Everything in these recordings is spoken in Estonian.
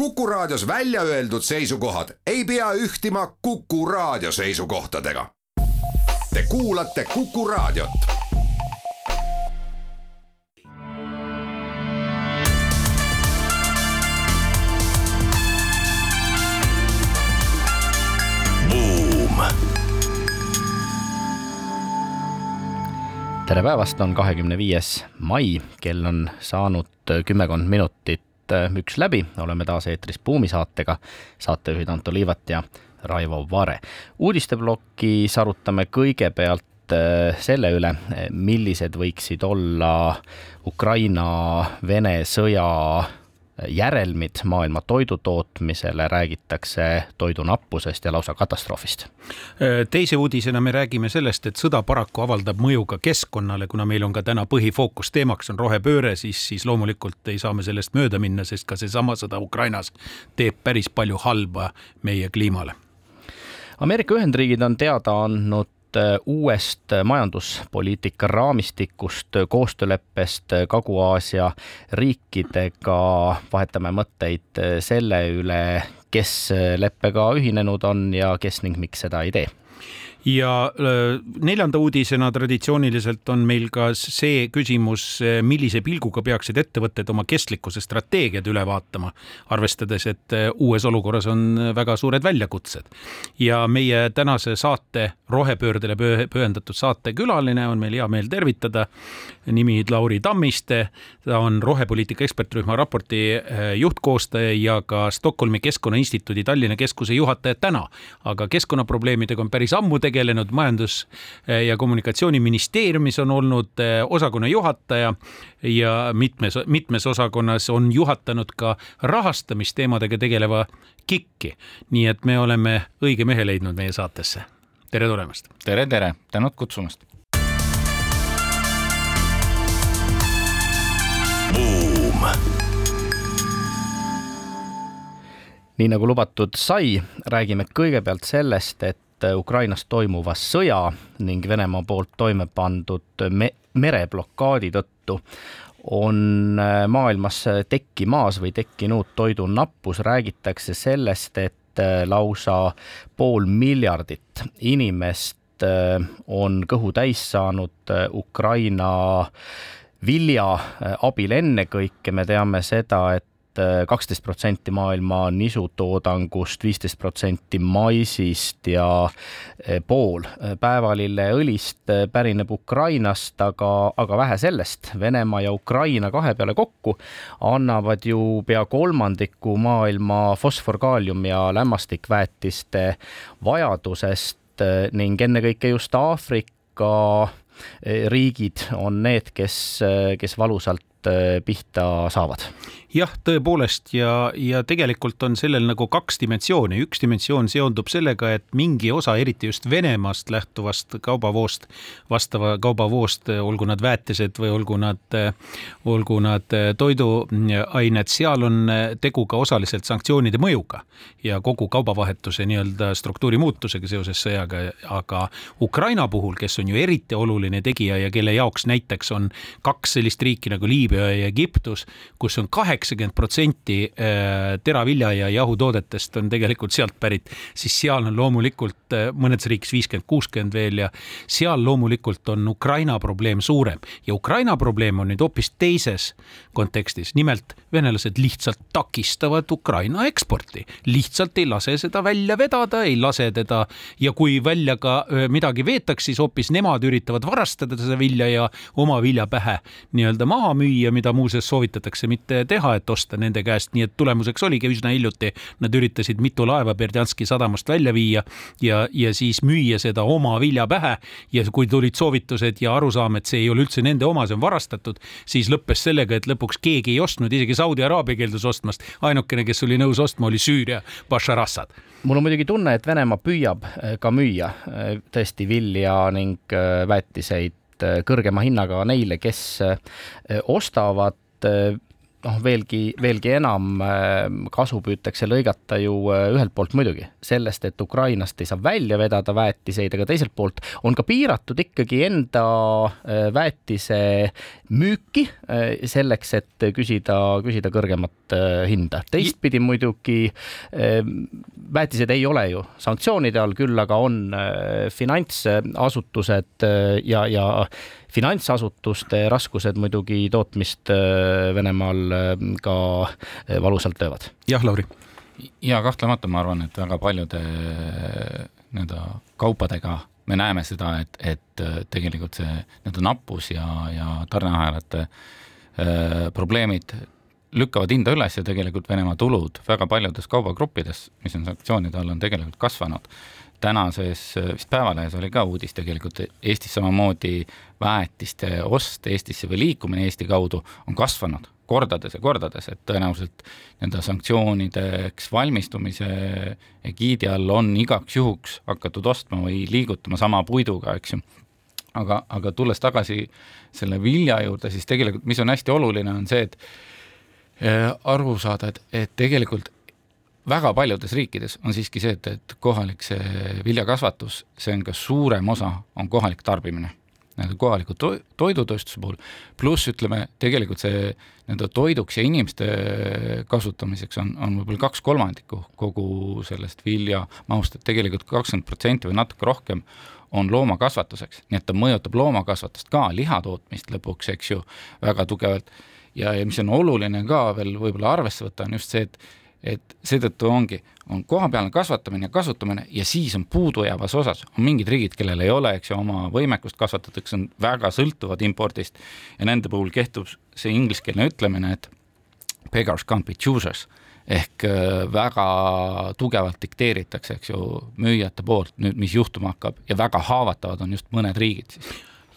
Kuku Raadios välja öeldud seisukohad ei pea ühtima Kuku Raadio seisukohtadega. Te kuulate Kuku Raadiot. tere päevast, on kahekümne viies mai, kell on saanud kümmekond minutit üks läbi, oleme taas eetris Buumi saatega, saatejuhid Anto Liivat ja Raivo Vare. uudisteplokis arutame kõigepealt äh, selle üle, millised võiksid olla Ukraina-Vene sõja järelmid maailma toidutootmisele, räägitakse toidunappusest ja lausa katastroofist. teise uudisena me räägime sellest, et sõda paraku avaldab mõju ka keskkonnale, kuna meil on ka täna põhifookus teemaks on rohepööre, siis, siis loomulikult ei saa me sellest mööda minna, sest ka seesama sõda Ukrainas teeb päris palju halba meie kliimale Ameerika Ühendriigid on teada andnud uuest majanduspoliitika raamistikust, koostööleppest Kagu-Aasia riikidega, vahetame mõtteid selle üle, kes leppega ühinenud on ja kes ning miks seda ei tee ja äh, neljanda uudisena traditsiooniliselt on meil ka see küsimus, äh, millise pilguga peaksid ettevõtted oma kestlikkuse strateegiad üle vaatama, arvestades, et äh, uues olukorras on väga suured väljakutsed. ja meie tänase saate, rohepöördele pühendatud saate külaline on meil hea meel tervitada, nimi Lauri Tammiste, ta on rohepoliitika ekspertrühma raporti juhtkoostaja ja ka Stockholmi Keskkonnainstituudi Tallinna keskuse juhataja täna, aga keskkonnaprobleemidega on päris ammu tegelenud tegelenud Majandus- ja Kommunikatsiooniministeeriumis on olnud eh, osakonna juhataja ja mitmes, mitmes osakonnas on juhatanud ka rahastamisteemadega tegeleva KIK-i. nii et me oleme õige mehe leidnud meie saatesse. tere tulemast. tere, tere, tänud kutsumast. Nii nagu lubatud sai, räägime kõigepealt sellest, et et Ukrainas toimuva sõja ning Venemaa poolt toime pandud me mereblokaadi tõttu on äh, maailmas tekkimas või tekkinud toidunappus, räägitakse sellest, et äh, lausa pool miljardit inimest äh, on kõhu täis saanud Ukraina vilja abil ennekõike, me teame seda, et kaksteist protsenti maailma nisutoodangust, viisteist protsenti maisist ja eh, pool päevalilleõlist eh, pärineb Ukrainast, aga, aga vähe sellest, Venemaa ja Ukraina kahe peale kokku annavad ju pea kolmandiku maailma fosfor, kaalium ja lämmastikväetiste vajadusest eh, ning ennekõike just Aafrika riigid on need, kes, kes valusalt pihta saavad jah, tõepoolest ja, ja tegelikult on sellel nagu kaks dimensiooni, üks dimensioon seondub sellega, et mingi osa, eriti just Venemaast lähtuvast kaubavoost, vastava kaubavoost, olgu nad väetised või olgu nad, olgu nad toiduained, seal on tegu ka osaliselt sanktsioonide mõjuga ja kogu kaubavahetuse nii-öelda struktuuri muutusega seoses sõjaga, aga Ukraina puhul, kes on ju eriti oluline tegija ja kelle jaoks näiteks on kaks sellist riiki nagu Liibüa ja Egiptus, kus on kaheksa kaheksakümmend protsenti äh, teravilja ja jahutoodetest on tegelikult sealt pärit, siis seal on loomulikult äh, mõnedes riikides viiskümmend, kuuskümmend veel ja seal loomulikult on Ukraina probleem suurem. Ja Ukraina probleem on nüüd hoopis teises kontekstis, nimelt venelased lihtsalt takistavad Ukraina eksporti, lihtsalt ei lase seda välja vedada, ei lase teda ja kui välja ka midagi veetakse, siis hoopis nemad üritavad varastada seda vilja ja oma viljapähe nii-öelda maha müüa, mida muuseas soovitatakse mitte teha et osta nende käest, nii et tulemuseks oligi üsna hiljuti, nad üritasid mitu laeva Berdjanski sadamast välja viia ja, ja siis müüa seda oma vilja pähe. Ja kui tulid soovitused ja arusaam, et see ei ole üldse nende oma, see on varastatud, siis lõppes sellega, et lõpuks keegi ei ostnud, isegi Saudi Araabia keeldus ostmast. ainukene, kes oli nõus ostma, oli Süüria Bashar Assad mul on muidugi tunne, et Venemaa püüab äh, ka müüa äh, tõesti vilja ning äh, väetiseid kõrgema hinnaga neile, kes ostavad noh, veelgi, veelgi enam äh, kasu püütakse lõigata ju äh, ühelt poolt muidugi sellest, et Ukrainast ei saa välja vedada väetiseid, aga teiselt poolt on ka piiratud ikkagi enda äh, väetise müüki selleks, et küsida, küsida kõrgemat hinda. teistpidi muidugi väetised ei ole ju sanktsioonide all, küll aga on finantsasutused ja, ja finantsasutuste raskused muidugi tootmist äh, Venemaal äh, ka äh, valusalt löövad. jah, Lauri? ja kahtlemata ma arvan, et väga paljude nii-öelda kaupadega me näeme seda, et, et tegelikult see nii-öelda nappus ja, ja tarneahelate probleemid lükkavad hinda üles ja tegelikult Venemaa tulud väga paljudes kaubagruppides, mis on sanktsioonide all, on tegelikult kasvanud tänases äh, vist Päevalehes oli ka uudis tegelikult, Eestis samamoodi väetiste ost Eestisse või liikumine Eesti kaudu on kasvanud kordades ja kordades, et tõenäoliselt nende sanktsioonideks valmistumise egiidi all on igaks juhuks hakatud ostma või liigutama sama puiduga, eks ju. aga, aga tulles tagasi selle vilja juurde, siis tegelikult, mis on hästi oluline, on see, et äh, aru saada, et, et tegelikult väga paljudes riikides on siiski see, et, et kohalik see viljakasvatus, see on ka suurem osa, on kohalik tarbimine. Nii-öelda kohaliku to toidutööstuse puhul, pluss ütleme, tegelikult see nii-öelda toiduks ja inimeste kasutamiseks on, on võib-olla kaks kolmandikku kogu sellest viljamahust, et tegelikult kakskümmend protsenti või natuke rohkem on loomakasvatuseks, nii et ta mõjutab loomakasvatust ka, liha tootmist lõpuks, eks ju, väga tugevalt. ja, ja mis on oluline ka veel võib-olla arvesse võtta, on just see, et et seetõttu ongi, on kohapealne kasvatamine ja kasutamine ja siis on puudujäävas osas, on mingid riigid, kellel ei ole, eks ju, oma võimekust kasvatatakse, on väga sõltuvad impordist ja nende puhul kehtib see ingliskeelne ütlemine, et beggars can't be choosers. Ehk äh, väga tugevalt dikteeritakse, eks ju, müüjate poolt nüüd, mis juhtuma hakkab ja väga haavatavad on just mõned riigid siis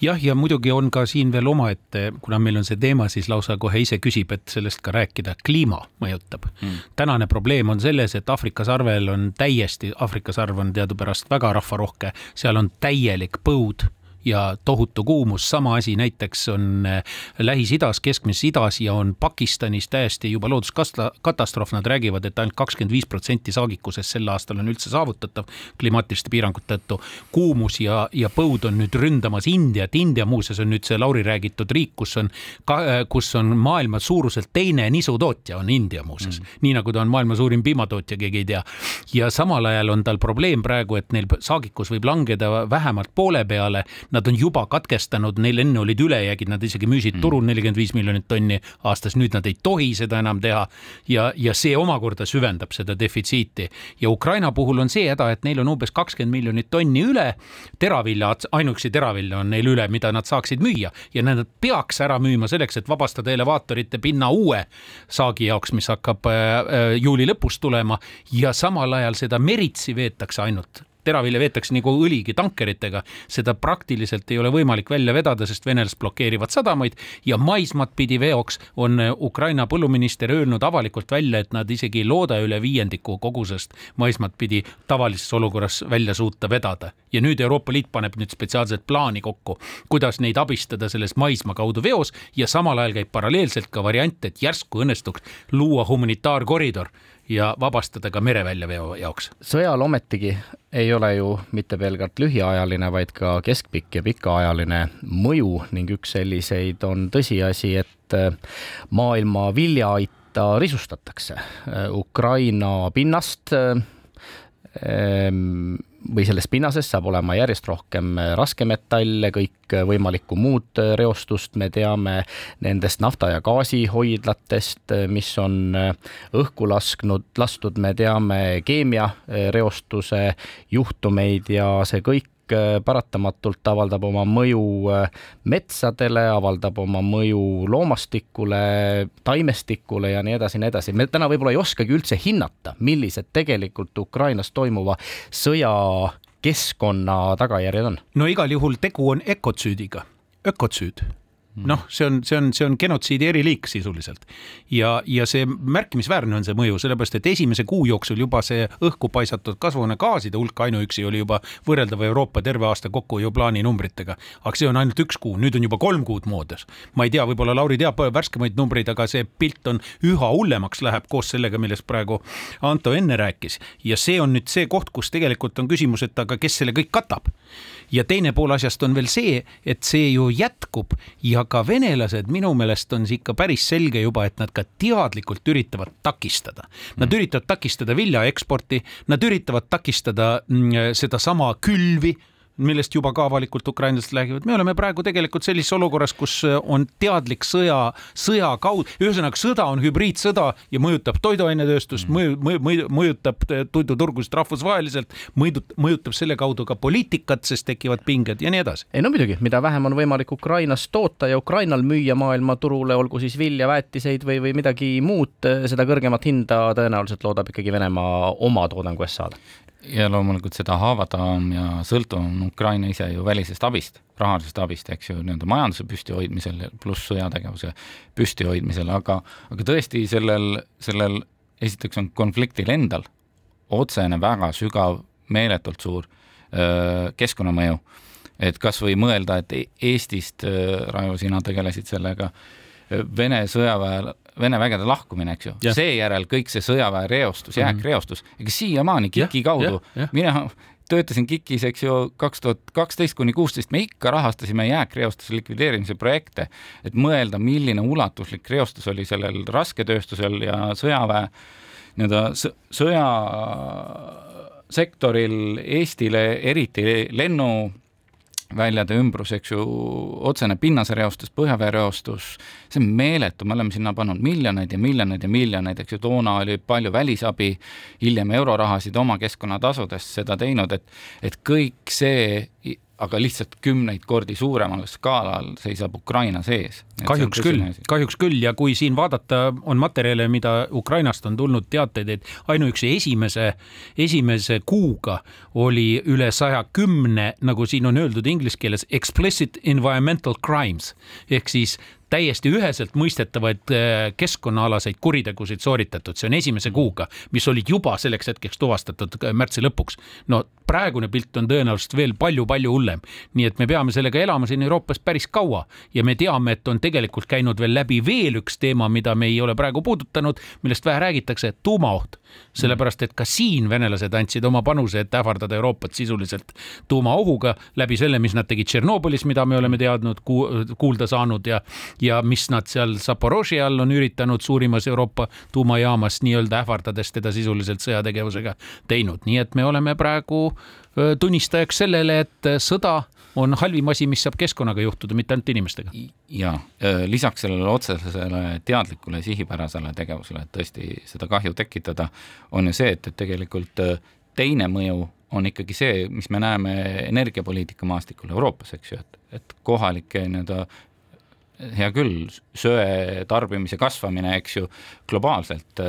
jah, ja muidugi on ka siin veel omaette, kuna meil on see teema, siis lausa kohe ise küsib, et sellest ka rääkida, kliima mõjutab. Mm.. tänane probleem on selles, et Aafrika sarvel on täiesti, Aafrika sarv on teadupärast väga rahvarohke, seal on täielik põud ja tohutu kuumus, sama asi näiteks on äh, Lähis-Idas, Keskmises Idas ja on Pakistanis täiesti juba looduskatastroof, nad räägivad, et ainult kakskümmend viis protsenti saagikusest sel aastal on üldse saavutatav klimaatiliste piirangute tõttu. kuumus ja, ja põud on nüüd ründamas Indiat, India muuseas on nüüd see Lauri räägitud riik, kus on, äh, kus on maailma suuruselt teine nisutootja on India muuseas mm., nii nagu ta on maailma suurim piimatootja, keegi ei tea. ja samal ajal on tal probleem praegu, et neil saagikus võib langeda vähemalt poole peale nad on juba katkestanud, neil enne olid ülejäägid, nad isegi müüsid mm. turul nelikümmend viis miljonit tonni aastas, nüüd nad ei tohi seda enam teha. ja, ja see omakorda süvendab seda defitsiiti ja Ukraina puhul on see häda, et neil on umbes kakskümmend miljonit tonni üle. teravilja, ainuüksi teravilja on neil üle, mida nad saaksid müüa ja nad peaks ära müüma selleks, et vabastada elevaatorite pinna uue saagi jaoks, mis hakkab äh, äh, juuli lõpus tulema ja samal ajal seda meritsi veetakse ainult teravilja veetakse nagu õligi tankeritega, seda praktiliselt ei ole võimalik välja vedada, sest venelased blokeerivad sadamaid ja maismaad pidi veoks on Ukraina põlluminister öelnud avalikult välja, et nad isegi ei looda üle viiendiku kogusest maismaad pidi tavalises olukorras välja suuta vedada. ja nüüd Euroopa Liit paneb nüüd spetsiaalset plaani kokku, kuidas neid abistada selles maismaa kaudu veos ja samal ajal käib paralleelselt ka variant, et järsku õnnestuks luua humanitaarkoridor ja vabastada ka mereväljaveo jaoks. sõjal ometigi ei ole ju mitte pelgalt lühiajaline, vaid ka keskpikk ja pikaajaline mõju ning üks selliseid on tõsiasi, et äh, maailma viljaaita risustatakse äh, Ukraina pinnast äh, või sellest pinnasest saab olema järjest rohkem äh, raskemetalle, kõikvõimalikku äh, muud äh, reostust, me teame nendest nafta- ja gaasihoidlatest, mis on õhku lasknud, lastud, me teame keemiareostuse juhtumeid ja see kõik paratamatult avaldab oma mõju äh, metsadele, avaldab oma mõju loomastikule, taimestikule ja nii edasi ja nii edasi. me täna võib-olla ei oskagi üldse hinnata, millised tegelikult Ukrainas toimuva sõja keskkonna tagajärjed on. no igal juhul tegu on ökotsüüdiga, ökotsüüd noh, see on, see on, see on genotsiidi eriliik sisuliselt. ja, ja see märkimisväärne on see mõju, sellepärast et esimese kuu jooksul juba see õhku paisatud kasvuhoonegaaside hulk ainuüksi oli juba võrreldav Euroopa terve aasta kokkuhoiuplaani numbritega. aga see on ainult üks kuu, nüüd on juba kolm kuud moodes. ma ei tea, võib-olla Lauri teab värskemaid numbreid, aga see pilt on üha hullemaks läheb koos sellega, millest praegu Anto enne rääkis. ja see on nüüd see koht, kus tegelikult on küsimus, et aga kes selle kõik katab ja teine pool asjast on veel see, et see ju jätkub ja ka venelased minu meelest on ikka päris selge juba, et nad ka teadlikult üritavad takistada. Nad mm. üritavad takistada vilja eksporti, nad üritavad takistada mm, sedasama külvi millest juba ka avalikult ukrainlased räägivad, me oleme praegu tegelikult sellises olukorras, kus äh, on teadlik sõja, sõja kaudu, ühesõnaga sõda on hübriidsõda ja mõjutab toiduainetööstust mm., mõju, mõju, mõju, mõjutab äh, toiduturgusid rahvusvaheliselt, mõjutab, mõjutab selle kaudu ka poliitikat, sest tekivad pinged ja nii edasi. ei no muidugi, mida vähem on võimalik Ukrainas toota ja Ukrainal müüa maailmaturule, olgu siis vilja, väetiseid või, või midagi muud, äh, seda kõrgemat hinda tõenäoliselt loodab ikkagi Venemaa oma toodangu eest saada ja loomulikult seda haavatavam ja sõltuvam on Ukraina ise ju välisest abist, rahalisest abist, eks ju, nii-öelda majanduse püstihoidmisel pluss sõjategevuse püstihoidmisel, aga, aga tõesti sellel, sellel esiteks on konfliktil endal otsene väga sügav, meeletult suur keskkonnamõju. et kas või mõelda, et Eestist, Raivo, sina tegelesid sellega, Vene sõjaväe Vene vägede lahkumine, eks ju, seejärel kõik see sõjaväe reostus, mhm. jääkreostus, ega siiamaani KIK-i kaudu, mina töötasin KIK-is, eks ju, kaks tuhat kaksteist kuni kuusteist, me ikka rahastasime jääkreostuse likvideerimise projekte, et mõelda, milline ulatuslik reostus oli sellel rasketööstusel ja sõjaväe nii-öelda sõja sektoril Eestile, eriti lennu väljade ümbrus, eks ju, otsene pinnasereostus, põhjaveereostus, see on meeletu, me oleme sinna pannud miljoneid ja miljoneid ja miljoneid, eks ju, toona oli palju välisabi, hiljem eurorahasid oma keskkonnatasudest seda teinud, et et kõik see aga lihtsalt kümneid kordi suuremal skaalal seisab Ukraina sees. kahjuks küll, kahjuks küll ja kui siin vaadata, on materjale, mida Ukrainast on tulnud teateid, et ainuüksi esimese, esimese kuuga oli üle saja kümne, nagu siin on öeldud inglise keeles, explicit environmental crimes ehk siis täiesti üheselt mõistetavaid äh, keskkonnaalaseid kuritegusid sooritatud, see on esimese kuuga, mis olid juba selleks hetkeks tuvastatud äh, märtsi lõpuks. no praegune pilt on tõenäoliselt veel palju-palju hullem, nii et me peame sellega elama siin Euroopas päris kaua. Ja me teame, et on tegelikult käinud veel läbi veel üks teema, mida me ei ole praegu puudutanud, millest vähe räägitakse, tuumaoht. Sellepärast et ka siin venelased andsid oma panuse, et ähvardada Euroopat sisuliselt tuumaohuga läbi selle, mis nad tegid Tšernobõlis, mida me oleme teadnud, kuulda saanud ja, ja mis nad seal Zaporoži all on üritanud suurimas Euroopa tuumajaamas nii-öelda ähvardades teda sisuliselt sõjategevusega teinud, nii et me oleme praegu tunnistajaks sellele, et sõda on halvim asi, mis saab keskkonnaga juhtuda, mitte ainult inimestega. ja lisaks sellele otsesele teadlikule sihipärasele tegevusele, et tõesti seda kahju tekitada, on ju see, et, et tegelikult teine mõju on ikkagi see, mis me näeme energiapoliitika maastikul Euroopas, eks ju, et, et kohalike nii-öelda hea küll, söe tarbimise kasvamine, eks ju, globaalselt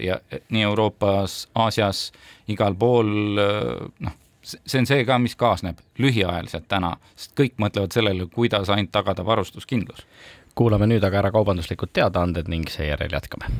ja nii Euroopas, Aasias, igal pool noh see on see ka, mis kaasneb lühiajaliselt täna, sest kõik mõtlevad sellele, kuidas ainult tagada varustuskindlus. kuulame nüüd aga ära kaubanduslikud teadaanded ning seejärel jätkame.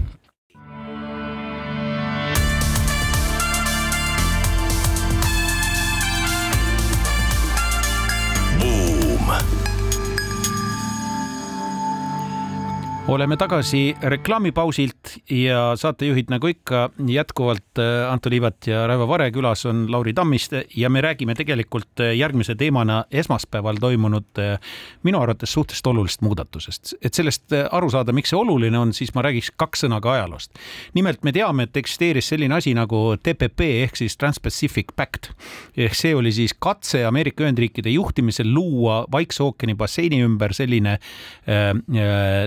Oleme tagasi reklaamipausilt ja saatejuhid, nagu ikka, jätkuvalt äh, Anto Liivat ja Raivo Vare, külas on Lauri Tammiste ja me räägime tegelikult äh, järgmise teemana esmaspäeval toimunud äh, minu arvates suhteliselt olulisest muudatusest. et sellest aru saada, miks see oluline on, siis ma räägiks kaks sõna ka ajaloost. nimelt me teame, et eksisteeris selline asi nagu TPP ehk siis Trans-Pacific Pact ehk see oli siis katse Ameerika Ühendriikide juhtimisel luua Vaikse ookeani basseini ümber selline äh,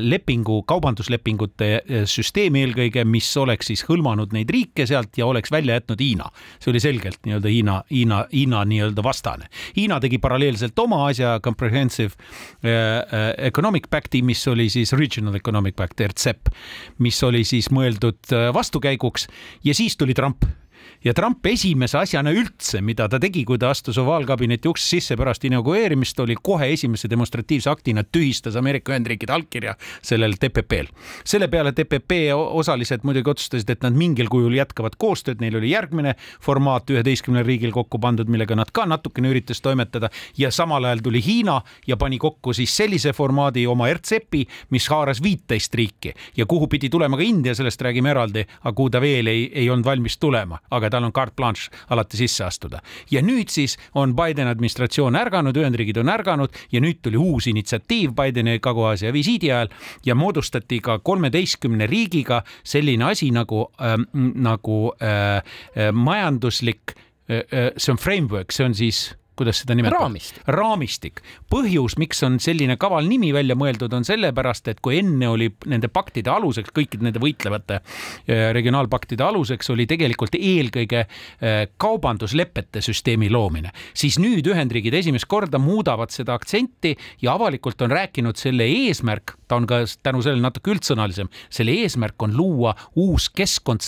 leping, nagu kaubanduslepingute eh, süsteem eelkõige, mis oleks siis hõlmanud neid riike sealt ja oleks välja jätnud Hiina. see oli selgelt nii-öelda Hiina, Hiina, Hiina nii-öelda vastane. Hiina tegi paralleelselt oma asja Comprehensive äh, Economic Pacti, mis oli siis Regional Economic Pact, RCEP, mis oli siis mõeldud vastukäiguks ja siis tuli Trump ja Trump esimese asjana üldse, mida ta tegi, kui ta astus ovaalkabineti uksest sisse pärast inaugureerimist, oli kohe esimese demonstratiivse aktina tühistas Ameerika Ühendriikide allkirja sellel TPP-l. selle peale TPP osalised muidugi otsustasid, et nad mingil kujul jätkavad koostööd, neil oli järgmine formaat üheteistkümnel riigil kokku pandud, millega nad ka natukene üritas toimetada ja samal ajal tuli Hiina ja pani kokku siis sellise formaadi oma RCEP-i, mis haaras viiteist riiki ja kuhu pidi tulema ka India, sellest räägime eraldi, aga kuhu ta veel ei, ei olnud valmis tulema, aga tal on carte blanche alati sisse astuda. ja nüüd siis on Bideni administratsioon ärganud, Ühendriigid on ärganud ja nüüd tuli uus initsiatiiv Bideni Kagu-Aasia visiidi ajal ja moodustati ka kolmeteistkümne riigiga selline asi nagu äh,, nagu äh, äh, majanduslik äh, äh, see on framework, see on siis kuidas seda nimetada? raamistik. raamistik. põhjus, miks on selline kaval nimi välja mõeldud, on sellepärast, et kui enne oli nende paktide aluseks, kõikide nende võitlevate äh, regionaalpaktide aluseks oli tegelikult eelkõige äh, kaubanduslepete süsteemi loomine, siis nüüd Ühendriigid esimest korda muudavad seda aktsenti ja avalikult on rääkinud selle eesmärk, ta on ka tänu sellele natuke üldsõnalisem, selle eesmärk on luua uus keskkond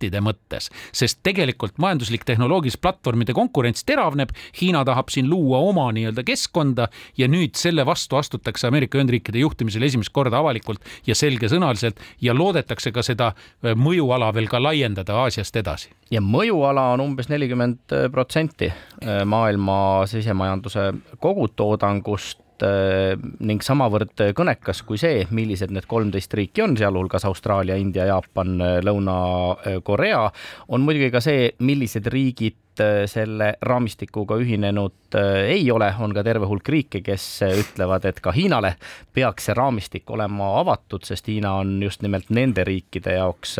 standardide mõttes, sest tegelikult majanduslik tehnoloogilis platvormide konkurents teravneb. Hiina tahab siin luua oma nii-öelda keskkonda ja nüüd selle vastu astutakse Ameerika Ühendriikide juhtimisel esimest korda avalikult ja selgesõnaliselt ja loodetakse ka seda äh, mõjuala veel ka laiendada Aasiast edasi. ja mõjuala on umbes nelikümmend protsenti äh, maailma sisemajanduse kogutoodangust äh, ning samavõrd kõnekas kui see, millised need kolmteist riiki on, sealhulgas Austraalia, India, Jaapan, Lõuna-Korea, on muidugi ka see, millised riigid Äh, selle raamistikuga ühinenud äh, ei ole, on ka terve hulk riike, kes äh, ütlevad, et ka Hiinale peaks see raamistik olema avatud, sest Hiina on just nimelt nende riikide jaoks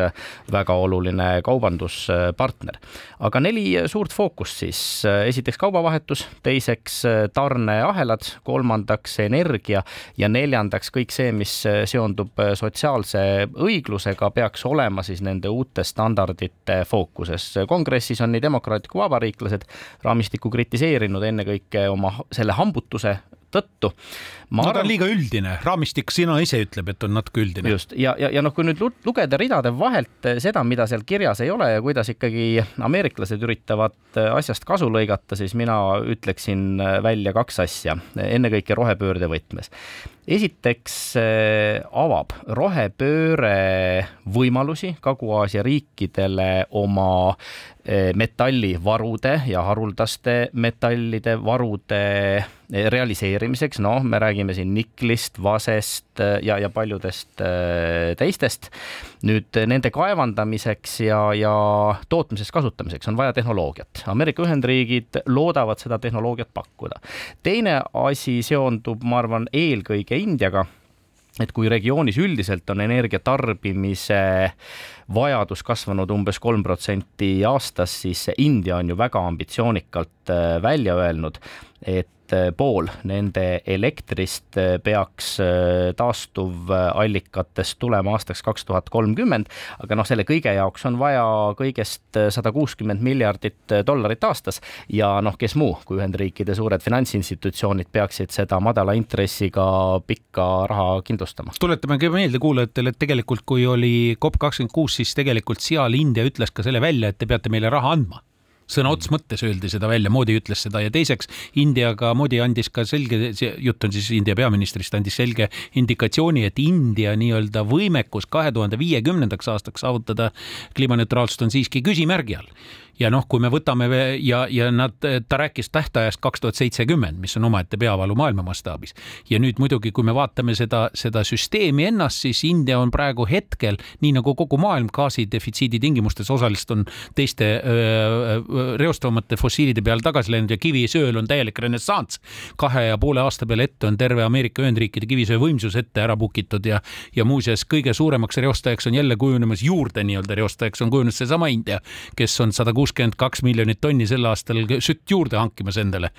väga oluline kaubanduspartner. aga neli suurt fookust siis, esiteks kaubavahetus, teiseks tarneahelad, kolmandaks energia ja neljandaks kõik see, mis seondub sotsiaalse õiglusega, peaks olema siis nende uute standardite fookuses. kongressis on nii demokraatliku vabariiklased raamistikku kritiseerinud ennekõike oma selle hambutuse tõttu. no arvan, ta on liiga üldine, raamistik sina ise ütleb, et on natuke üldine. just ja, ja, ja noh, kui nüüd lugeda ridade vahelt seda, mida seal kirjas ei ole ja kuidas ikkagi ameeriklased üritavad asjast kasu lõigata, siis mina ütleksin välja kaks asja, ennekõike rohepöörde võtmes. esiteks avab rohepööre võimalusi Kagu-Aasia riikidele oma metallivarude ja haruldaste metallide varude realiseerimiseks, noh, me räägime siin niklist, vasest äh, ja, ja paljudest äh, teistest. nüüd nende kaevandamiseks ja, ja tootmises kasutamiseks on vaja tehnoloogiat. Ameerika Ühendriigid loodavad seda tehnoloogiat pakkuda. teine asi seondub, ma arvan, eelkõige Indiaga et kui regioonis üldiselt on energia tarbimise vajadus kasvanud umbes kolm protsenti aastas, siis India on ju väga ambitsioonikalt välja öelnud, et et pool nende elektrist peaks äh, taastuvallikatest tulema aastaks kaks tuhat kolmkümmend, aga noh, selle kõige jaoks on vaja kõigest sada kuuskümmend miljardit dollarit aastas. Ja noh, kes muu kui Ühendriikide suured finantsinstitutsioonid peaksid seda madala intressiga pikka raha kindlustama. tuletame ka meelde kuulajatele, et tegelikult kui oli COP kakskümmend kuus, siis tegelikult seal India ütles ka selle välja, et te peate meile raha andma sõna otseses mõttes öeldi seda välja, Moodi ütles seda ja teiseks Indiaga, Moodi andis ka selge, see jutt on siis India peaministrist, andis selge indikatsiooni, et India nii-öelda võimekus kahe tuhande viiekümnendaks aastaks saavutada kliimaneutraalsust on siiski küsimärgi all ja noh, kui me võtame ja, ja nad, ta rääkis tähtajast kaks tuhat seitsekümmend, mis on omaette peavalu maailma mastaabis. ja nüüd muidugi, kui me vaatame seda, seda süsteemi ennast, siis India on praegu hetkel, nii nagu kogu maailm gaasidefitsiidi tingimustes osaliselt on teiste öö, reostavamate fossiilide peale tagasi läinud ja kivisööl on täielik renessanss. kahe ja poole aasta peale ette on terve Ameerika Ühendriikide kivisöövõimsus ette ära pukitud ja, ja muuseas kõige suuremaks reostajaks on jälle kujunemas juurde nii-öelda reostajaks on kujunenud seesama India, kes on sada kuuskümmend kuuskümmend kaks miljonit tonni sel aastal sütt juurde hankimas endale.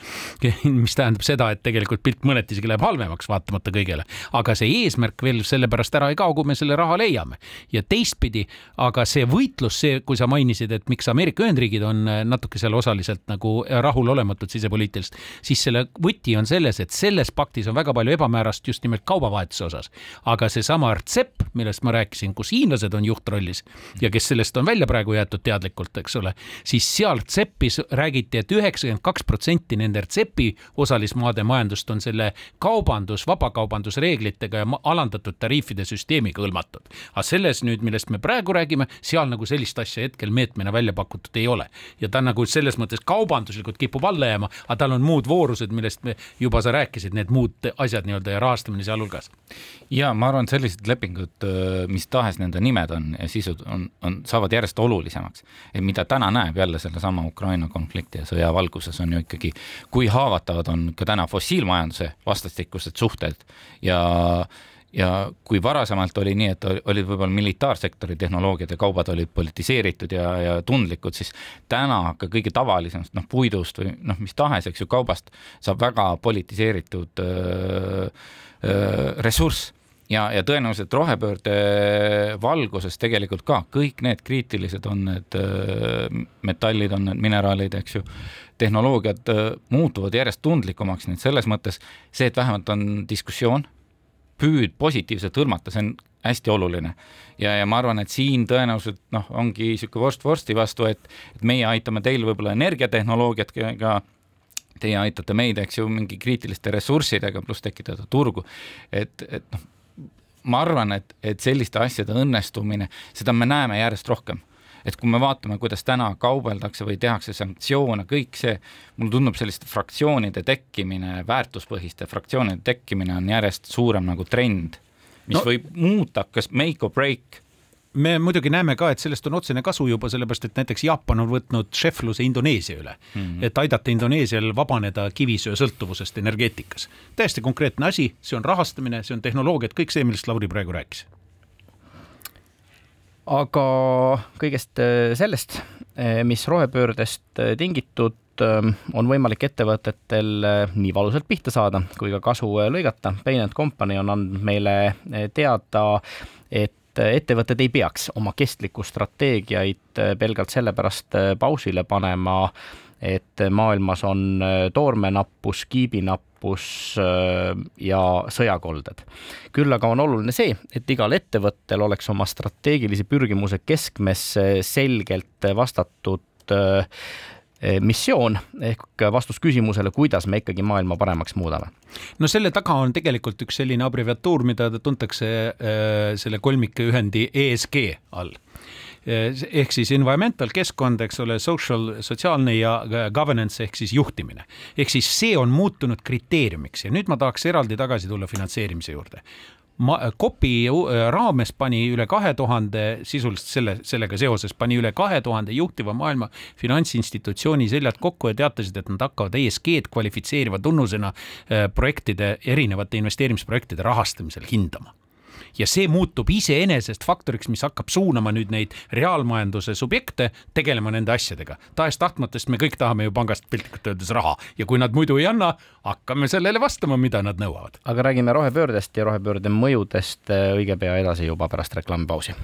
mis tähendab seda, et tegelikult pilt mõneti isegi läheb halvemaks, vaatamata kõigele. aga see eesmärk veel sellepärast ära ei kao, kui me selle raha leiame. ja teistpidi, aga see võitlus, see, kui sa mainisid, et miks Ameerika Ühendriigid on äh, natuke seal osaliselt nagu rahulolematud sisepoliitiliselt, siis selle võti on selles, et selles paktis on väga palju ebamäärast just nimelt kaubavahetuse osas. aga seesama RCEP, millest ma rääkisin, kus hiinlased on juhtrollis ja kes sellest on välja praegu jäetud teadlikult, eks ole, siis seal RCEP-is räägiti et, et üheksakümmend kaks protsenti nende RCEP-i osalismaade majandust on selle kaubandus, vabakaubandusreeglitega ja alandatud tariifide süsteemiga hõlmatud. aga selles nüüd, millest me praegu räägime, seal nagu sellist asja hetkel meetmena välja pakutud ei ole. ja ta nagu selles mõttes kaubanduslikult kipub alla jääma, aga tal on muud voorused, millest me juba sa rääkisid, need muud asjad nii-öelda ja rahastamine sealhulgas. ja ma arvan, et sellised lepingud, mis tahes nende nimed on ja sisud on, on, saavad järjest olulisemaks. et mida täna näeb jälle sellesama Ukraina konflikti ja sõja valguses on ju ikkagi, kui haavatavad on ka täna fossiilmajanduse vastastikused suhted ja ja kui varasemalt oli nii, et olid võib-olla militaarsektori tehnoloogiad ja kaubad olid politiseeritud ja, ja tundlikud, siis täna ka kõige tavalisemast noh, puidust või noh, mis tahes, eks ju, kaubast saab väga politiseeritud öö, öö, ressurss ja, ja tõenäoliselt rohepöörde valguses tegelikult ka kõik need kriitilised on need metallid, on need mineraalid, eks ju, tehnoloogiad muutuvad järjest tundlikumaks, nii et selles mõttes see, et vähemalt on diskussioon püüd positiivselt hõlmata, see on hästi oluline. ja, ja ma arvan, et siin tõenäoliselt noh, ongi niisugune vorst vorsti vastu, et, et meie aitame teil võib-olla energiatehnoloogiatega, teie aitate meid, eks ju, mingi kriitiliste ressurssidega, pluss tekitada turgu. et, et noh, ma arvan, et, et selliste asjade õnnestumine, seda me näeme järjest rohkem et kui me vaatame, kuidas täna kaubeldakse või tehakse sanktsioone, kõik see, mulle tundub selliste fraktsioonide tekkimine, väärtuspõhiste fraktsioonide tekkimine on järjest suurem nagu trend, mis no. võib muuta kas make or break me muidugi näeme ka, et sellest on otsene kasu juba sellepärast, et näiteks Jaapan on võtnud šefluse Indoneesia üle mm, -hmm. et aidata Indoneesial vabaneda kivisöe sõltuvusest energeetikas. täiesti konkreetne asi, see on rahastamine, see on tehnoloogiad, kõik see, millest Lauri praegu rääkis aga kõigest äh, sellest, äh, mis rohepöördest äh, tingitud, on võimalik ettevõtetel nii valusalt pihta saada kui ka kasu lõigata. And Company on andnud meile teada, et ettevõtted ei peaks oma kestlikku strateegiaid pelgalt sellepärast pausile panema, et maailmas on toormenappus, kiibinappus, nappus äh, ja sõjakolded. küll aga on oluline see, et igal ettevõttel oleks oma strateegilise pürgimuse keskmes selgelt vastatud äh, missioon ehk vastus küsimusele, kuidas me ikkagi maailma paremaks muudame. no selle taga on tegelikult üks selline abreviatuur, mida tuntakse äh, selle kolmike ühendi ESG all Eh, ehk siis environmental keskkond, eks ole, social, sotsiaalne ja governance ehk siis juhtimine. ehk siis see on muutunud kriteeriumiks ja nüüd ma tahaks eraldi tagasi tulla finantseerimise juurde äh, raames pani üle kahe tuhande, sisuliselt selle, sellega seoses pani üle kahe tuhande juhtiva maailma finantsinstitutsiooni seljad kokku ja teatasid, et nad hakkavad ESG-d kvalifitseeriva tunnusena äh, projektide, erinevate investeerimisprojektide rahastamisel hindama ja see muutub iseenesest faktoriks, mis hakkab suunama nüüd neid reaalmajanduse subjekte tegelema nende asjadega. tahes-tahtmata, sest me kõik tahame ju pangast piltlikult öeldes raha ja kui nad muidu ei anna, hakkame sellele vastama, mida nad nõuavad. aga räägime rohepöördest ja rohepöörde mõjudest õige pea edasi juba pärast reklaamipausi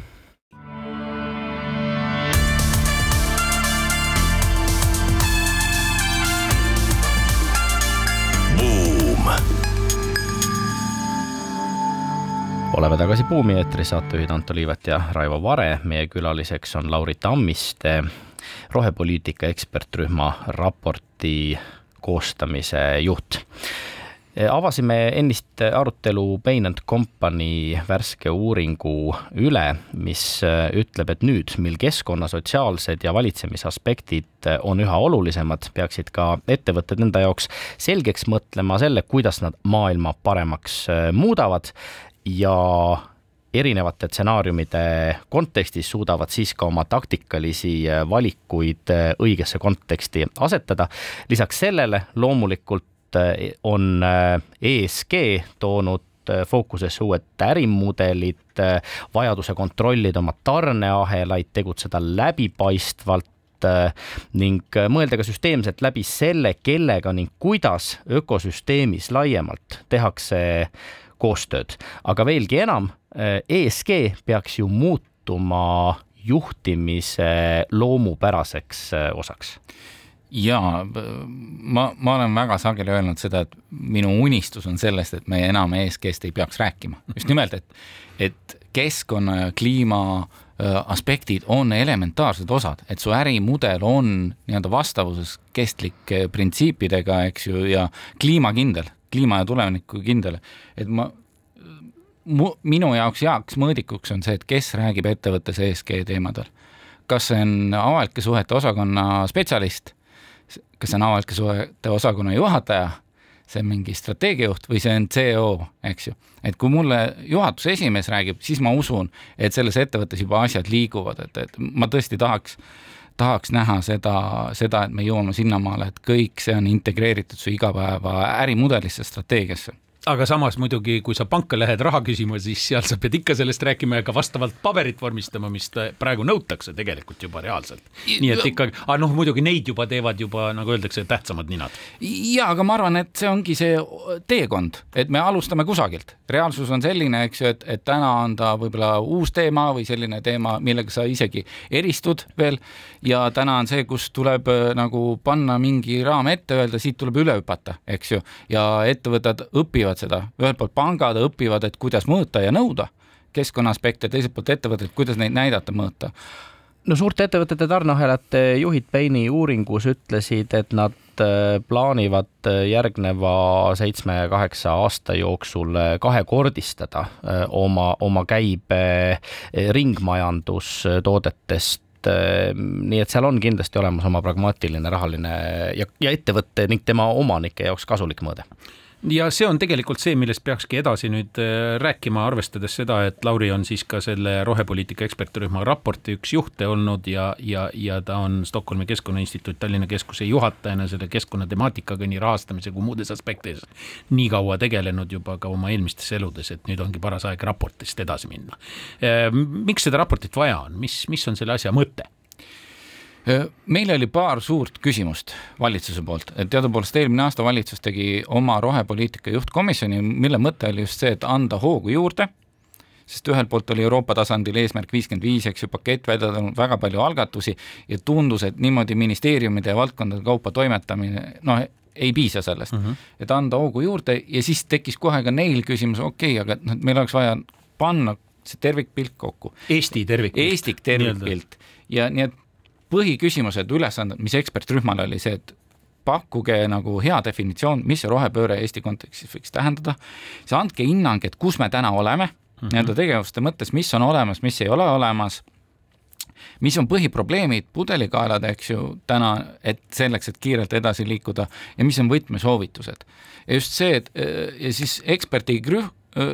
oleme tagasi Buumi eetris, saatejuhid Anto Liivet ja Raivo Vare. meie külaliseks on Lauri Tammiste, rohepoliitika ekspertrühma raporti koostamise juht. avasime ennist arutelu Bain and Company värske uuringu üle, mis ütleb, et nüüd, mil keskkonna sotsiaalsed ja valitsemisaspektid on üha olulisemad, peaksid ka ettevõtted enda jaoks selgeks mõtlema selle, kuidas nad maailma paremaks muudavad ja erinevate stsenaariumide kontekstis suudavad siis ka oma taktikalisi valikuid õigesse konteksti asetada. lisaks sellele loomulikult eh, on ESG toonud fookusesse uued ärimudelid, vajaduse kontrollida oma tarneahelaid, tegutseda läbipaistvalt, ning mõelda ka süsteemselt läbi selle, kellega ning kuidas ökosüsteemis laiemalt tehakse koostööd, aga veelgi enam, ESG peaks ju muutuma juhtimise loomupäraseks osaks. Jaa, ma, ma olen väga sageli öelnud seda, et minu unistus on sellest, et me enam ESG-st ei peaks rääkima. just nimelt, et, et keskkonna ja kliima äh, aspektid on elementaarsed osad, et su ärimudel on nii-öelda vastavuses kestlike printsiipidega, eks ju, ja kliimakindel, kliima ja tuleviku kindel. et ma, minu jaoks heaks mõõdikuks on see, et kes räägib ettevõttes ESG teemadel. kas see on avalike suhete osakonna spetsialist kas see on avalike suhete osakonna juhataja, see on mingi strateegiajuht või see on CEO, eks ju. et kui mulle juhatuse esimees räägib, siis ma usun, et selles ettevõttes juba asjad liiguvad, et, et ma tõesti tahaks tahaks näha seda, seda, et me jõuame sinnamaale, et kõik see on integreeritud su igapäeva ärimudelisse, strateegiasse aga samas muidugi, kui sa panka lähed raha küsima, siis seal sa pead ikka sellest rääkima ja ka vastavalt paberit vormistama, mis praegu nõutakse tegelikult juba reaalselt. nii et ikkagi, aga noh, muidugi neid juba teevad juba nagu öeldakse, tähtsamad ninad. ja, aga ma arvan, et see ongi see teekond, et me alustame kusagilt. reaalsus on selline, eks ju, et, et täna on ta võib-olla uus teema või selline teema, millega sa isegi eristud veel. ja täna on see, kus tuleb äh, nagu panna mingi raam ette, öelda, siit tuleb üle hüpata, eks ju, ja ettevõtted õpivad õpivad seda, ühelt poolt pangad õpivad, et kuidas mõõta ja nõuda keskkonna aspekte, teiselt poolt ettevõtted, kuidas neid näidata, mõõta. No suurte ettevõtete tarneahelate juhid Baini uuringus ütlesid, et nad äh, plaanivad äh, järgneva seitsme-kaheksa aasta jooksul kahekordistada oma, oma käibe ringmajandustoodetest nii et seal on kindlasti olemas oma pragmaatiline rahaline ja, ja ettevõtte ning tema omanike jaoks kasulik mõõde ja see on tegelikult see, millest peakski edasi nüüd äh, rääkima, arvestades seda, et Lauri on siis ka selle rohepoliitika ekspertrühma raporti üks juhte olnud ja, ja, ja ta on Stockholmi Keskkonnainstituut Tallinna Keskuse juhatajana selle keskkonnatemaatikaga nii rahastamise kui muudes aspektides nii kaua tegelenud juba ka oma eelmistes eludes, et nüüd ongi paras aeg raportist edasi minna. Äh, miks seda raportit vaja on, mis, mis on selle asja mõte? Meil oli paar suurt küsimust valitsuse poolt, et teadupoolest eelmine aasta valitsus tegi oma rohepoliitika juhtkomisjoni, mille mõte oli just see, et anda hoogu juurde, sest ühelt poolt oli Euroopa tasandil eesmärk viiskümmend viis, eks ju, pakett vedanud väga palju algatusi ja tundus, et niimoodi ministeeriumide ja valdkondade kaupa toimetamine, noh, ei piisa sellest mm, -hmm. et anda hoogu juurde ja siis tekkis kohe ka neil küsimus, okei okay,, aga noh, et meil oleks vaja panna see tervikpilt kokku. Eesti tervikpilt. Eesti tervikpilt ja nii et põhiküsimused, ülesanded, mis ekspertrühmal oli see, et pakkuge nagu hea definitsioon, mis see rohepööre Eesti kontekstis võiks tähendada, siis andke hinnang, et kus me täna oleme mm -hmm. nii-öelda tegevuste mõttes, mis on olemas, mis ei ole olemas, mis on põhiprobleemid, pudelikaelad, eks ju, täna, et selleks, et kiirelt edasi liikuda ja mis on võtmesoovitused. ja just see, et ja siis eksperdirühm,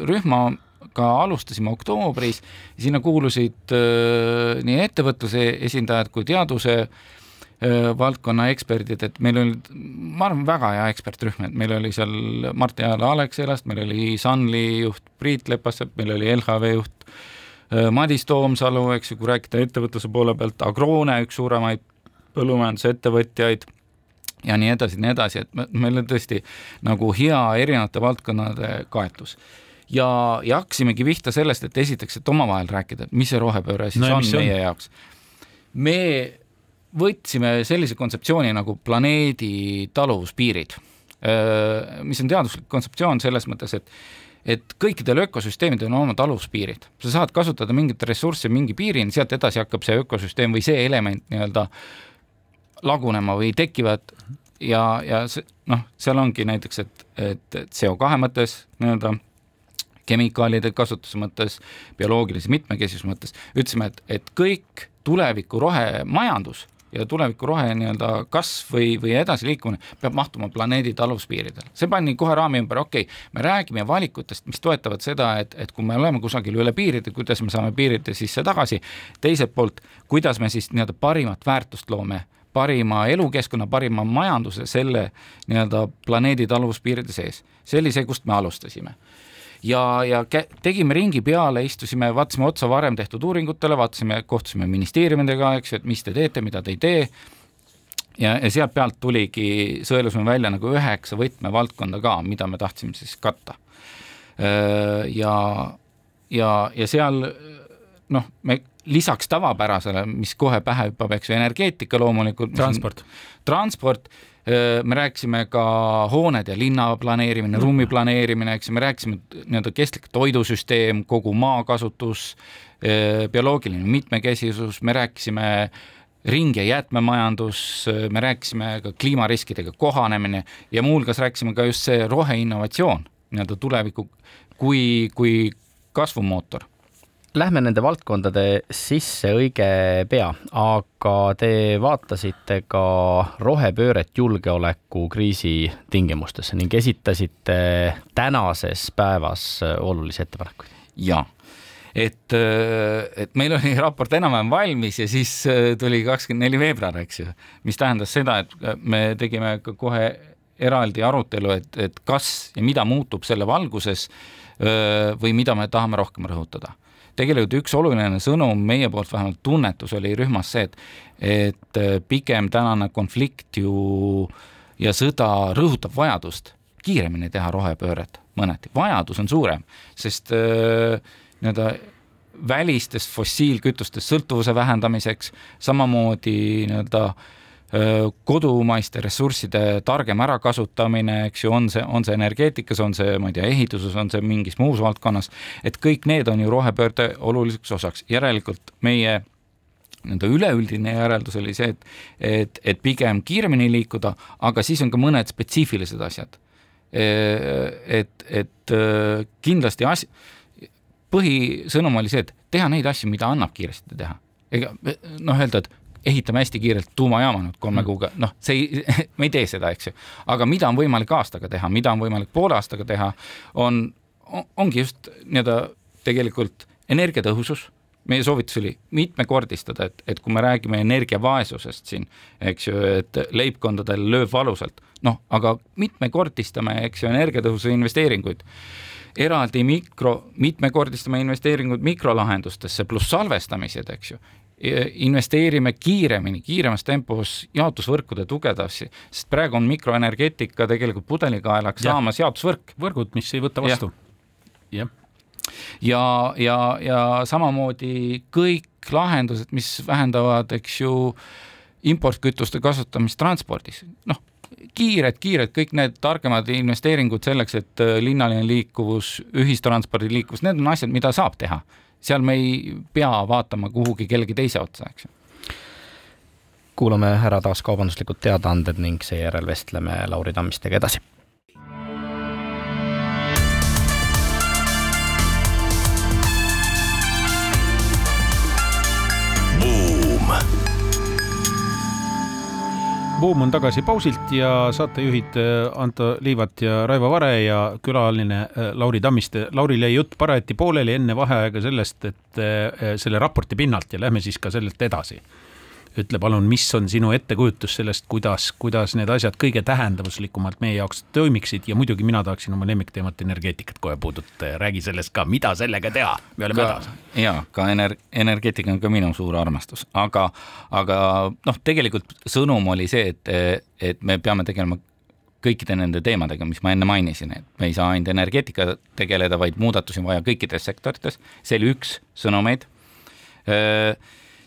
rühma ka alustasime oktoobris, sinna kuulusid äh, nii ettevõtluse esindajad kui teaduse äh, valdkonna eksperdid, et meil olid, ma arvan, väga hea ekspertrühm, et meil oli seal Mart-Jaala Alexelast, meil oli Sunly juht Priit Lepasepp, meil oli LHV juht äh, Madis Toomsalu, eks ju, kui rääkida ettevõtluse poole pealt, Agrone, üks suuremaid põllumajandusettevõtjaid ja nii edasi, nii edasi, et meil on tõesti nagu hea erinevate valdkonnade kaetus ja, ja hakkasimegi pihta sellest, et esiteks, et omavahel rääkida, mis see rohepööre siis no, on meie on? jaoks. me võtsime sellise kontseptsiooni nagu planeedi taluvuspiirid, mis on teaduslik kontseptsioon selles mõttes, et et kõikidel ökosüsteemidel on oma taluvuspiirid, sa saad kasutada mingit ressurssi mingi piirini, sealt edasi hakkab see ökosüsteem või see element nii-öelda lagunema või tekivad ja, ja see noh, seal ongi näiteks, et, et CO2 mõttes nii-öelda kemikaalide kasutuse mõttes, bioloogilise mitmekesisuse mõttes, ütlesime, et, et kõik tuleviku rohemajandus ja tuleviku rohe nii-öelda kasv või, või edasiliikumine peab mahtuma planeedi taluspiiridele. see pani kohe raami ümber, okei okay,, me räägime valikutest, mis toetavad seda, et, et kui me oleme kusagil üle piiride, kuidas me saame piiride sisse tagasi, teiselt poolt, kuidas me siis nii-öelda parimat väärtust loome parima elukeskkonna, parima majanduse selle nii-öelda planeedi taluvuspiiride sees. see oli see, kust me alustasime ja, ja tegime ringi peale, istusime, vaatasime otsa varem tehtud uuringutele, vaatasime, kohtusime ministeeriumidega, eks ju, et mis te teete, mida te ei tee ja, ja sealt pealt tuligi, sõelusime välja nagu üheksa võtmevaldkonda ka, mida me tahtsime siis katta. ja, ja, ja seal noh, me lisaks tavapärasele, mis kohe pähe hüppab, eks ju, energeetika loomulikult. transport. transport, me rääkisime ka hooned ja linna planeerimine, ruumi planeerimine, eks ju, me rääkisime nii-öelda kestlik toidusüsteem, kogu maakasutus, bioloogiline mitmekesisus, me rääkisime ring- ja jäätmemajandus, me rääkisime ka kliimariskidega kohanemine ja muuhulgas rääkisime ka just see roheinnovatsioon nii-öelda tuleviku kui, kui kasvumootor Lähme nende valdkondade sisse õige pea, aga te vaatasite ka rohepööret julgeolekukriisi tingimustes ning esitasite tänases päevas olulisi ettepanekuid. jaa et, äh, et meil oli raport enam-vähem valmis ja siis äh, tuli kakskümmend neli veebruar, eks ju, mis tähendas seda, et äh, me tegime kohe eraldi arutelu, et, et kas ja mida muutub selle valguses või mida me tahame rohkem rõhutada. Tegelikult üks oluline sõnum meie poolt vähemalt tunnetus oli rühmas see, et, et pigem tänane konflikt ju ja sõda rõhutab vajadust kiiremini teha rohepööret mõneti, vajadus on suurem, sest äh, nii-öelda välistest fossiilkütustest sõltuvuse vähendamiseks, samamoodi nii-öelda kodumaiste ressursside targem ärakasutamine, eks ju, on see, on see energeetikas, on see, ma ei tea, ehituses, on see mingis muus valdkonnas, et kõik need on ju rohepöörde oluliseks osaks, järelikult meie nii-öelda üleüldine järeldus oli see, et, et, et pigem kiiremini liikuda, aga siis on ka mõned spetsiifilised asjad. et, et kindlasti as-, põhisõnum oli see, et teha neid asju, mida annab kiiresti teha. ega noh, öelda, et ehitame hästi kiirelt tuumajaama nüüd kolme mm. kuuga, noh, see ei, me ei tee seda, eks ju. aga mida on võimalik aastaga teha, mida on võimalik poole aastaga teha, on, ongi just nii-öelda tegelikult energiatõhusus meie soovitus oli mitmekordistada, et, et kui me räägime energiavaesusest siin, eks ju, et leibkondadel lööb valusalt, noh, aga mitmekordistame, eks ju, energiatõhususe investeeringuid eraldi mikro, mitmekordistame investeeringuid mikrolahendustesse pluss salvestamised, eks ju investeerime kiiremini, kiiremas tempos jaotusvõrkude tugevdamisse, sest praegu on mikroenergeetika tegelikult pudelikaelaks ja. saamas jaotusvõrk. võrgud, mis ei võta vastu. jah. ja, ja, ja, ja samamoodi kõik lahendused, mis vähendavad, eks ju, importkütuste kasutamist transpordis, noh kiired, kiired kõik need targemad investeeringud selleks, et äh, linnaline liikuvus, ühistranspordi liikuvus, need on asjad, mida saab teha. Seal me ei pea vaatama kuhugi kellegi teise otsa, eks ju. kuulame ära taas kaubanduslikud teadaanded ning seejärel vestleme Lauri Tammistega edasi Buum on tagasi pausilt ja saatejuhid äh, Anto Liivat ja Raivo Vare ja külaline äh, Lauri Tammiste. Laurile jäi jutt parajati pooleli enne vaheaega sellest, et äh, selle raporti pinnalt ja lähme siis ka sellest edasi ütle palun, mis on sinu ettekujutus sellest, kuidas, kuidas need asjad kõige tähenduslikumalt meie jaoks toimiksid? Ja muidugi mina tahaksin oma lemmikteemat energeetikat kohe puudutada ja räägi sellest ka, mida sellega teha, me oleme hädas. ja ka ener-, energeetika on ka minu suur armastus, aga, aga noh, tegelikult sõnum oli see, et, et me peame tegelema kõikide nende teemadega, mis ma enne mainisin, et me ei saa ainult energeetika tegeleda, vaid muudatusi on vaja kõikides sektorites, see oli üks sõnumeid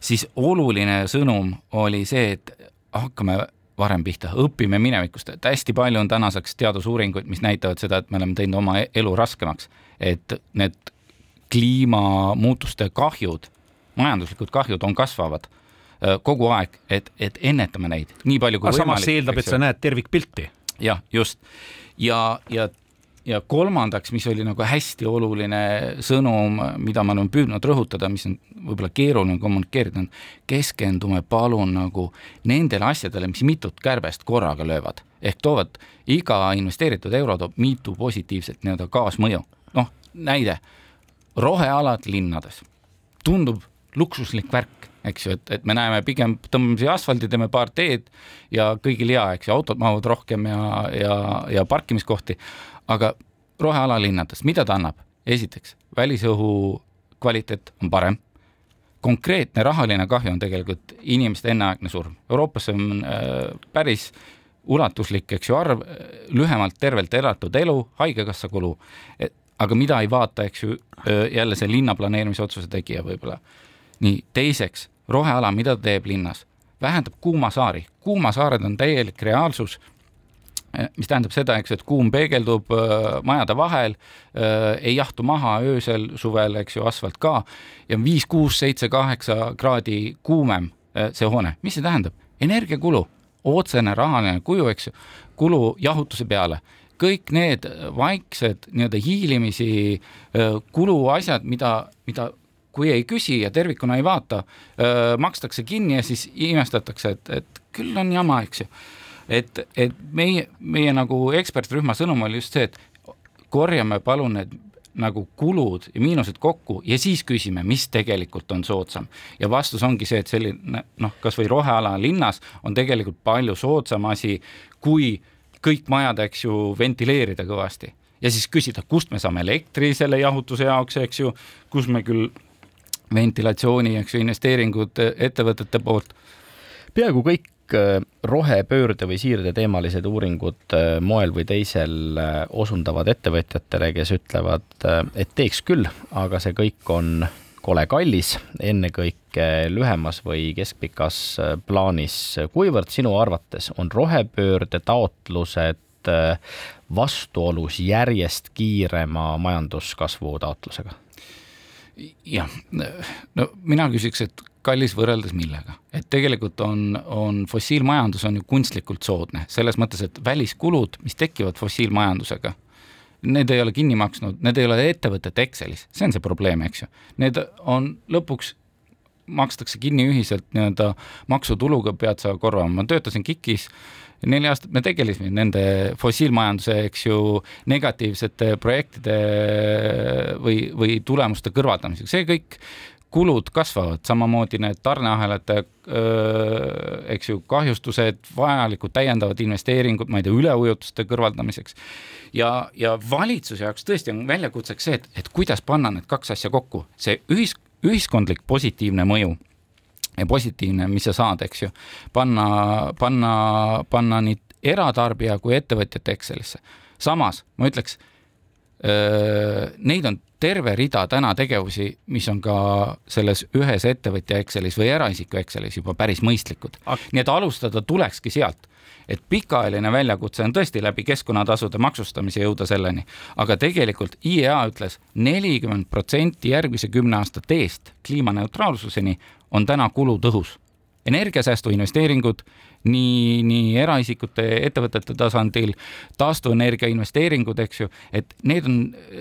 siis oluline sõnum oli see, et hakkame varem pihta, õpime minevikust, et hästi palju on tänaseks teadusuuringuid, mis näitavad seda, et me oleme teinud oma elu raskemaks, et need kliimamuutuste kahjud, majanduslikud kahjud on kasvavad äh, kogu aeg, et, et ennetame neid nii palju kui Aga võimalik. samas see eeldab, et sa näed tervikpilti. jah, just ja, ja ja kolmandaks, mis oli nagu hästi oluline sõnum, mida me oleme püüdnud rõhutada, mis on võib-olla keeruline kommunikeerida, on keskendume palun nagu nendele asjadele, mis mitut kärbest korraga löövad. ehk toovad, iga investeeritud euro toob mitu positiivset nii-öelda kaasmõju. noh, näide, rohealad linnades, tundub luksuslik värk, eks ju, et, et me näeme pigem, tõmbame siia asfaldi, teeme paar teed ja kõigil hea, eks ju, autod mahuvad rohkem ja, ja, ja parkimiskohti aga roheala linnades, mida ta annab? esiteks, välisõhu kvaliteet on parem, konkreetne rahaline kahju on tegelikult inimeste enneaegne surm. Euroopas on äh, päris ulatuslik, eks ju, arv lühemalt tervelt elatud elu, haigekassa kulu, aga mida ei vaata, eks ju, äh, jälle see linnaplaneerimise otsuse tegija võib-olla. nii, teiseks, roheala, mida ta teeb linnas? vähendab kuumasaari, kuumasaared on täielik reaalsus mis tähendab seda, eks, et kuum peegeldub äh, majade vahel äh,, ei jahtu maha öösel, suvel, eks ju, asfalt ka ja viis, kuus, seitse, kaheksa kraadi kuumem see hoone, mis see tähendab? energiakulu, otsene rahaline kuju, eks ju, kulu jahutuse peale. Kõik need vaiksed nii-öelda hiilimisi kuluasjad, mida, mida kui ei küsi ja tervikuna ei vaata, makstakse kinni ja siis imestatakse, et, et küll on jama, eks ju et, et meie, meie nagu ekspertrühma sõnum oli just see, et korjame palun need nagu kulud ja miinused kokku ja siis küsime, mis tegelikult on soodsam. ja vastus ongi see, et selline noh, kasvõi roheala linnas on tegelikult palju soodsam asi, kui kõik majad, eks ju, ventileerida kõvasti. ja siis küsida, kust me saame elektri selle jahutuse jaoks, eks ju, kus me küll ventilatsiooni, eks ju, investeeringud ettevõtete poolt. peaaegu kõik Äh, rohepöörde või siirde teemalised uuringud äh, moel või teisel äh, osundavad ettevõtjatele, kes ütlevad, et teeks küll, aga see kõik on kole kallis, ennekõike lühemas või keskpikas plaanis. kuivõrd sinu arvates on rohepöörde taotlused vastuolus järjest kiirema majanduskasvu taotlusega? jah, no mina küsiks, et kallis võrreldes millega, et tegelikult on, on fossiilmajandus on ju kunstlikult soodne, selles mõttes, et väliskulud, mis tekivad fossiilmajandusega, need ei ole kinni maksnud, need ei ole ettevõtete Excelis, see on see probleem, eks ju. Need on lõpuks makstakse kinni ühiselt nii-öelda maksutuluga pead sa korvama, ma töötasin KIK-is neli aastat me tegelesime nende fossiilmajanduse, eks ju, negatiivsete projektide või, või tulemuste kõrvaldamisega, see kõik kulud kasvavad, samamoodi need tarneahelate, eks ju, kahjustused, vajalikud täiendavad investeeringud, ma ei tea, üleujutuste kõrvaldamiseks. ja, ja valitsuse jaoks tõesti on väljakutseks see, et, et kuidas panna need kaks asja kokku, see ühis, ühiskondlik positiivne mõju ja positiivne, mis sa saad, eks ju, panna, panna, panna nii eratarbija kui ettevõtjate Excelisse. samas ma ütleks, neid on terve rida täna tegevusi, mis on ka selles ühes ettevõtja Excelis või eraisiku Excelis juba päris mõistlikud. nii et alustada tulekski sealt, et pikaajaline väljakutse on tõesti läbi keskkonnatasude maksustamise jõuda selleni, aga tegelikult IEA ütles nelikümmend protsenti järgmise kümne aasta teest kliimaneutraalsuseni on täna kulutõhus. Energiasäästu investeeringud nii, nii eraisikute, ettevõtete tasandil, taastuvenergia investeeringud, eks ju, et need on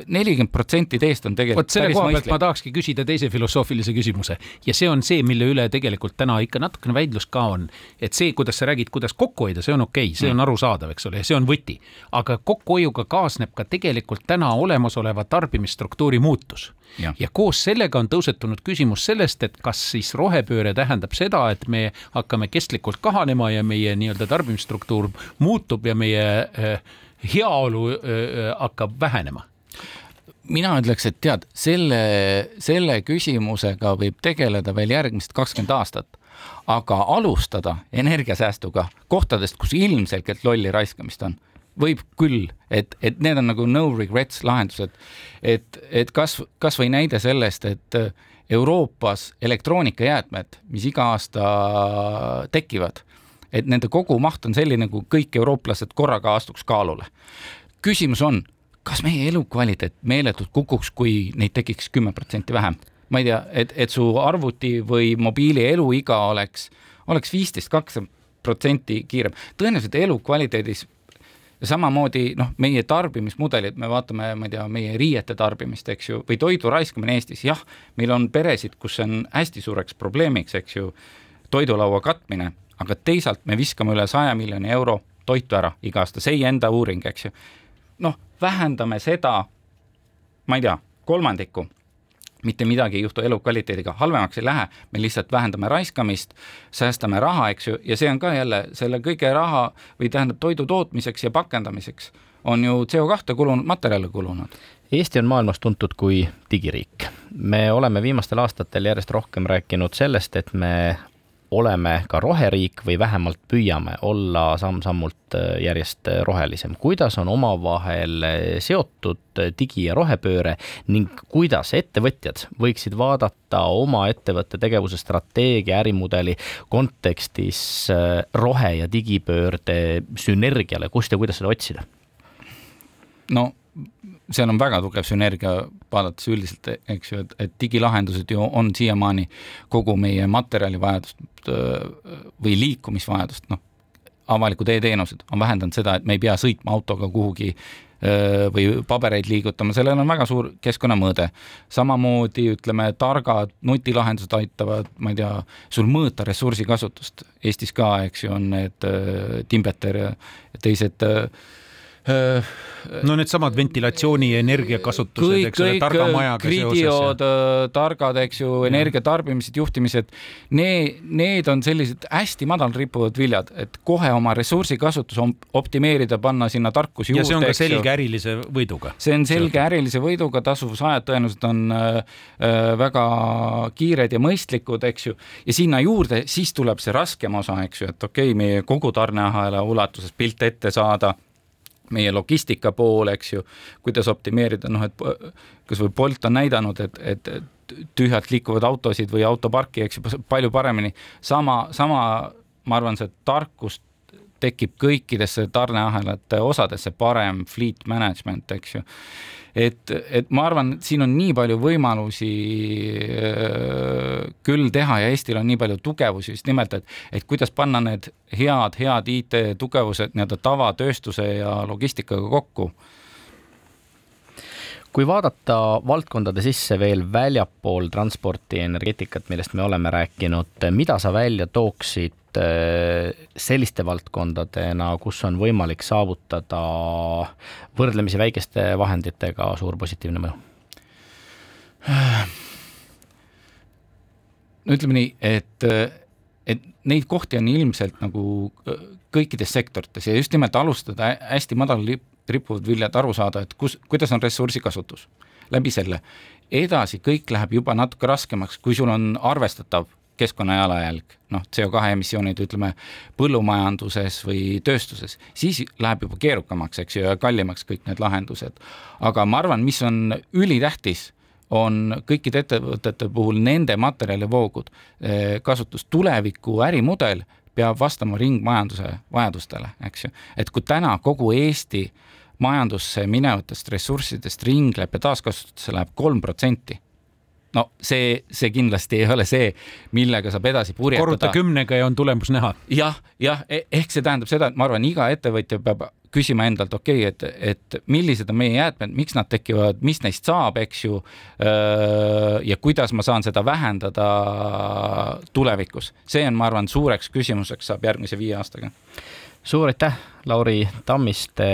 nelikümmend protsenti teest on tegelikult vot selle koha pealt ma tahakski küsida teise filosoofilise küsimuse ja see on see, mille üle tegelikult täna ikka natukene väidlus ka on. et see, kuidas sa räägid, kuidas kokku hoida, see on okei okay,, see on mm. arusaadav, eks ole, ja see on võti. aga kokkuhoiuga kaasneb ka tegelikult täna olemasoleva tarbimisstruktuuri muutus Ja. ja koos sellega on tõusetunud küsimus sellest, et kas siis rohepööre tähendab seda, et me hakkame kestlikult kahanema ja meie nii-öelda tarbimisstruktuur muutub ja meie äh, heaolu äh, hakkab vähenema mina ütleks, et tead, selle, selle küsimusega võib tegeleda veel järgmised kakskümmend aastat, aga alustada energiasäästuga kohtadest, kus ilmselgelt lolli raiskamist on, võib küll, et, et need on nagu no regrets lahendused. et, et kas, kasvõi näide sellest, et Euroopas elektroonikajäätmed, mis iga aasta tekivad et nende kogumaht on selline, kui kõik eurooplased korraga astuks kaalule. küsimus on, kas meie elukvaliteet meeletult kukuks, kui neid tekiks kümme protsenti vähem? ma ei tea, et, et su arvuti või mobiili eluiga oleks, oleks viisteist, kakskümmend protsenti kiirem. tõenäoliselt elukvaliteedis ja samamoodi noh, meie tarbimismudelid, me vaatame, ma ei tea, meie riiete tarbimist, eks ju, või toidu raiskamine Eestis, jah, meil on peresid, kus see on hästi suureks probleemiks, eks ju, toidulaua katmine aga teisalt me viskame üle saja miljoni euro toitu ära iga aasta, see enda uuring, eks ju. noh, vähendame seda, ma ei tea, kolmandikku, mitte midagi ei juhtu elukvaliteediga, halvemaks ei lähe, me lihtsalt vähendame raiskamist, säästame raha, eks ju, ja see on ka jälle selle kõige raha või tähendab toidu tootmiseks ja pakendamiseks on ju CO2 kulunud, materjale kulunud. Eesti on maailmas tuntud kui digiriik. me oleme viimastel aastatel järjest rohkem rääkinud sellest, et me oleme ka roheriik või vähemalt püüame olla samm-sammult äh, järjest rohelisem. kuidas on omavahel äh, seotud digi- ja rohepööre ning kuidas ettevõtjad võiksid vaadata oma ettevõtte tegevuse strateegia, ärimudeli kontekstis äh, rohe- ja digipöörde sünergiale, kust ja kuidas seda otsida? no seal on väga tugev sünergia, vaadates üldiselt, eks ju, et, et digilahendused ju on siiamaani kogu meie materjalivajadust või liikumisvajadust, noh, avalikud e-teenused on vähendanud seda, et me ei pea sõitma autoga kuhugi või pabereid liigutama, sellel on väga suur keskkonnamõõde. samamoodi ütleme, targad nutilahendused aitavad, ma ei tea, sul mõõta ressursikasutust. Eestis ka, eks ju, on need Timbeter ja teised äh, no needsamad ventilatsiooni ja energiakasutused, eks ole, targa majaga gridiod, targad, eks ju, energiatarbimised, juhtimised, need, need on sellised hästi madal rippuvad viljad, et kohe oma ressursikasutus optimeerida, panna sinna tarkus juurde. ja see on ka selge ärilise võiduga. see on selge ärilise võiduga, tasuvusajad tõenäoliselt on äh, väga kiired ja mõistlikud, eks ju, ja sinna juurde siis tuleb see raskem osa, eks ju, et okei okay,, meie kogu tarneahela ulatuses pilt ette saada meie logistika pool, eks ju, kuidas optimeerida, noh, et kas või Bolt on näidanud, et, et tühjalt liikuvad autosid või autoparki, eks ju, palju paremini. sama, sama, ma arvan, see tarkus tekib kõikidesse tarneahelate osadesse, parem fleet management, eks ju et, et ma arvan, siin on nii palju võimalusi äh, küll teha ja Eestil on nii palju tugevusi just nimelt, et, et kuidas panna need head, head IT-tugevused nii-öelda tavatööstuse ja logistikaga kokku kui vaadata valdkondade sisse veel väljapool transporti ja energeetikat, millest me oleme rääkinud, mida sa välja tooksid äh, selliste valdkondadena, kus on võimalik saavutada võrdlemisi väikeste vahenditega suur positiivne mõju? no ütleme nii, et, et neid kohti on ilmselt nagu kõikides sektorites ja just nimelt alustada hästi madal rippuvad viljad, aru saada, et kus, kuidas on ressursikasutus läbi selle. edasi kõik läheb juba natuke raskemaks, kui sul on arvestatav keskkonna jalajälg, noh, CO2 emissioonid, ütleme, põllumajanduses või tööstuses, siis läheb juba keerukamaks, eks ju, ja kallimaks kõik need lahendused. aga ma arvan, mis on ülitähtis, on kõikide ettevõtete puhul nende materjalivoogud eh, kasutus, tuleviku ärimudel peab vastama ringmajanduse vajadustele, eks ju. et kui täna kogu Eesti äh, majandusse minevatest ressurssidest ringleb ja taaskasutusse läheb kolm protsenti. no see, see kindlasti ei ole see, millega saab edasi purjetada. korruta kümnega ja on tulemus näha ja,. jah, jah, e-, ehk see tähendab seda, et ma arvan, iga ettevõtja peab küsima endalt, okei okay,, et, et millised on meie jäätmed, miks nad tekivad, mis neist saab, eks ju. ja kuidas ma saan seda vähendada tulevikus, see on, ma arvan, suureks küsimuseks saab järgmise viie aastaga suur aitäh, Lauri Tammiste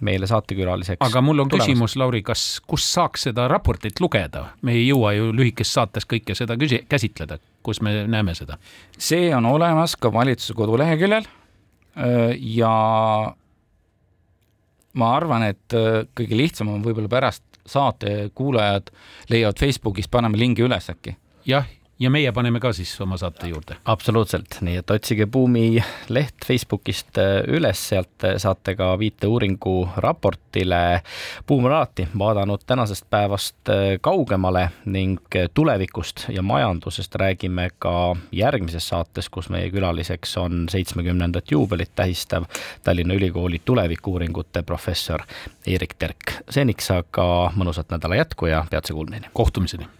meile saatekülaliseks. aga mul on tulemast. küsimus, Lauri, kas, kus saaks seda raportit lugeda? me ei jõua ju lühikeses saates kõike seda küsi-, käsitleda, kus me näeme seda? see on olemas ka valitsuse koduleheküljel ja ma arvan, et kõige lihtsam on võib-olla pärast saate kuulajad leiavad Facebookis, paneme lingi üles äkki. jah, ja meie paneme ka siis oma saate juurde. absoluutselt, nii et otsige Buumi leht Facebookist äh, üles, sealt äh, saate ka viite uuringu raportile. Buum on alati vaadanud tänasest päevast äh, kaugemale ning tulevikust ja majandusest räägime ka järgmises saates, kus meie külaliseks on seitsmekümnendat juubelit tähistav Tallinna Ülikooli tulevikuuuringute professor Eerik Terk. seniks aga mõnusat nädala jätku ja peatse kuulmiseni. kohtumiseni